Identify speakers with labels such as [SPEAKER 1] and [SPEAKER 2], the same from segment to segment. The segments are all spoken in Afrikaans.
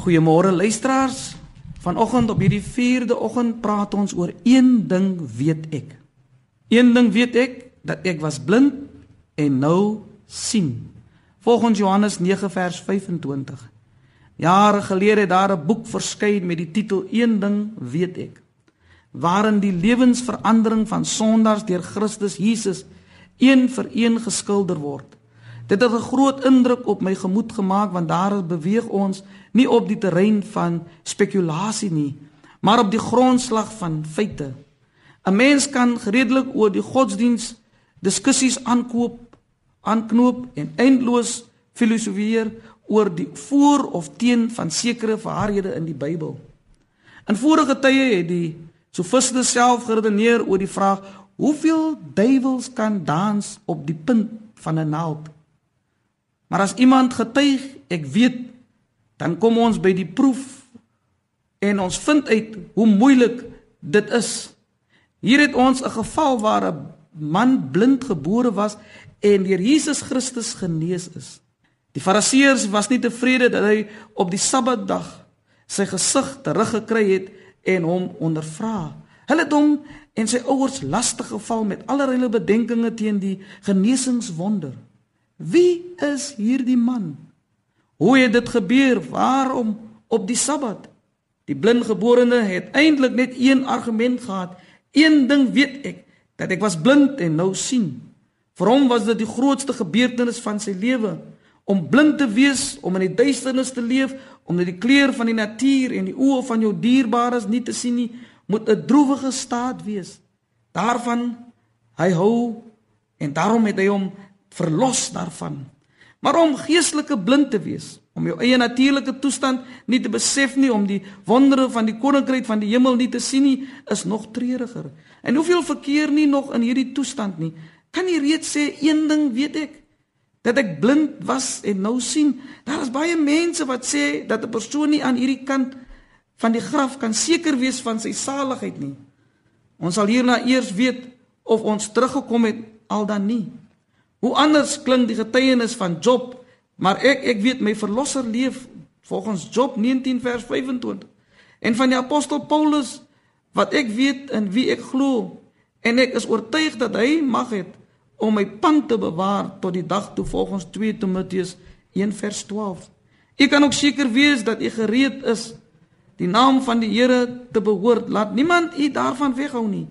[SPEAKER 1] Goeiemôre luisteraars. Vanoggend op hierdie 4de oggend praat ons oor een ding weet ek. Een ding weet ek dat ek was blind en nou sien. Volgens Johannes 9 vers 25. Jare gelede het daar 'n boek verskyn met die titel Een ding weet ek waarin die lewensverandering van sondaars deur Christus Jesus een vir een geskilder word. Dit het 'n groot indruk op my gemoed gemaak want daar beweeg ons nie op die terrein van spekulasie nie, maar op die grondslag van feite. 'n Mens kan redelik oor die godsdiens diskussies aankoop, aanknoop en eindeloos filosofeer oor die voor of teen van sekere waarhede in die Bybel. In vorige tye het die sofiste self geredeneer oor die vraag: Hoeveel duiwels kan dans op die punt van 'n naald? Maar as iemand getuig, ek weet, dan kom ons by die proef en ons vind uit hoe moeilik dit is. Hier het ons 'n geval waar 'n man blind gebore was en deur Jesus Christus genees is. Die Fariseërs was nie tevrede dat hy op die Sabbatdag sy gesig teruggekry het en hom ondervra. Hulle het hom en sy ouers lastig geval met allerlei bedenkinge teen die genesingswonder. Wie is hierdie man? Hoe het dit gebeur? Waarom op die Sabbat? Die blindgeborene het eintlik net een argument gehad. Een ding weet ek, dat ek was blind en nou sien. Vir hom was dit die grootste gebeurtenis van sy lewe om blind te wees, om in die duisternis te leef, om net die kleur van die natuur en die oë van jou dierbares nie te sien nie, moet 'n droewige staat wees. Daarvan hy hou en daarom het hy hom verlos daarvan. Maar om geestelike blind te wees, om jou eie natuurlike toestand nie te besef nie, om die wondere van die koninkryk van die hemel nie te sien nie, is nog treuriger. En hoeveel verkeer nie nog in hierdie toestand nie. Kan jy reeds sê een ding weet ek, dat ek blind was en nou sien. Daar is baie mense wat sê dat 'n persoon nie aan hierdie kant van die graf kan seker wees van sy saligheid nie. Ons sal hierna eers weet of ons teruggekom het al dan nie. Hoe anders klink die getuienis van Job, maar ek ek weet my verlosser leef volgens Job 19 vers 25. En van die apostel Paulus wat ek weet in wie ek glo en ek is oortuig dat hy mag het om my pand te bewaar tot die dag toe volgens 2 Timoteus 1 vers 12. U kan ook seker wees dat u gereed is die naam van die Here te behoort. Laat niemand u daarvan weghou nie.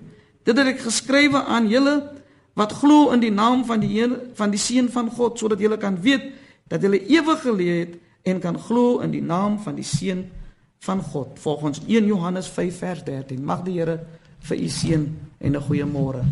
[SPEAKER 1] Dit het ek geskrywe aan julle wat glo in die naam van die Here van die seun van God sodat julle kan weet dat julle ewige lewe het en kan glo in die naam van die seun van God. Volgens 1 Johannes 5 vers 13 mag die Here vir u seën en 'n goeie môre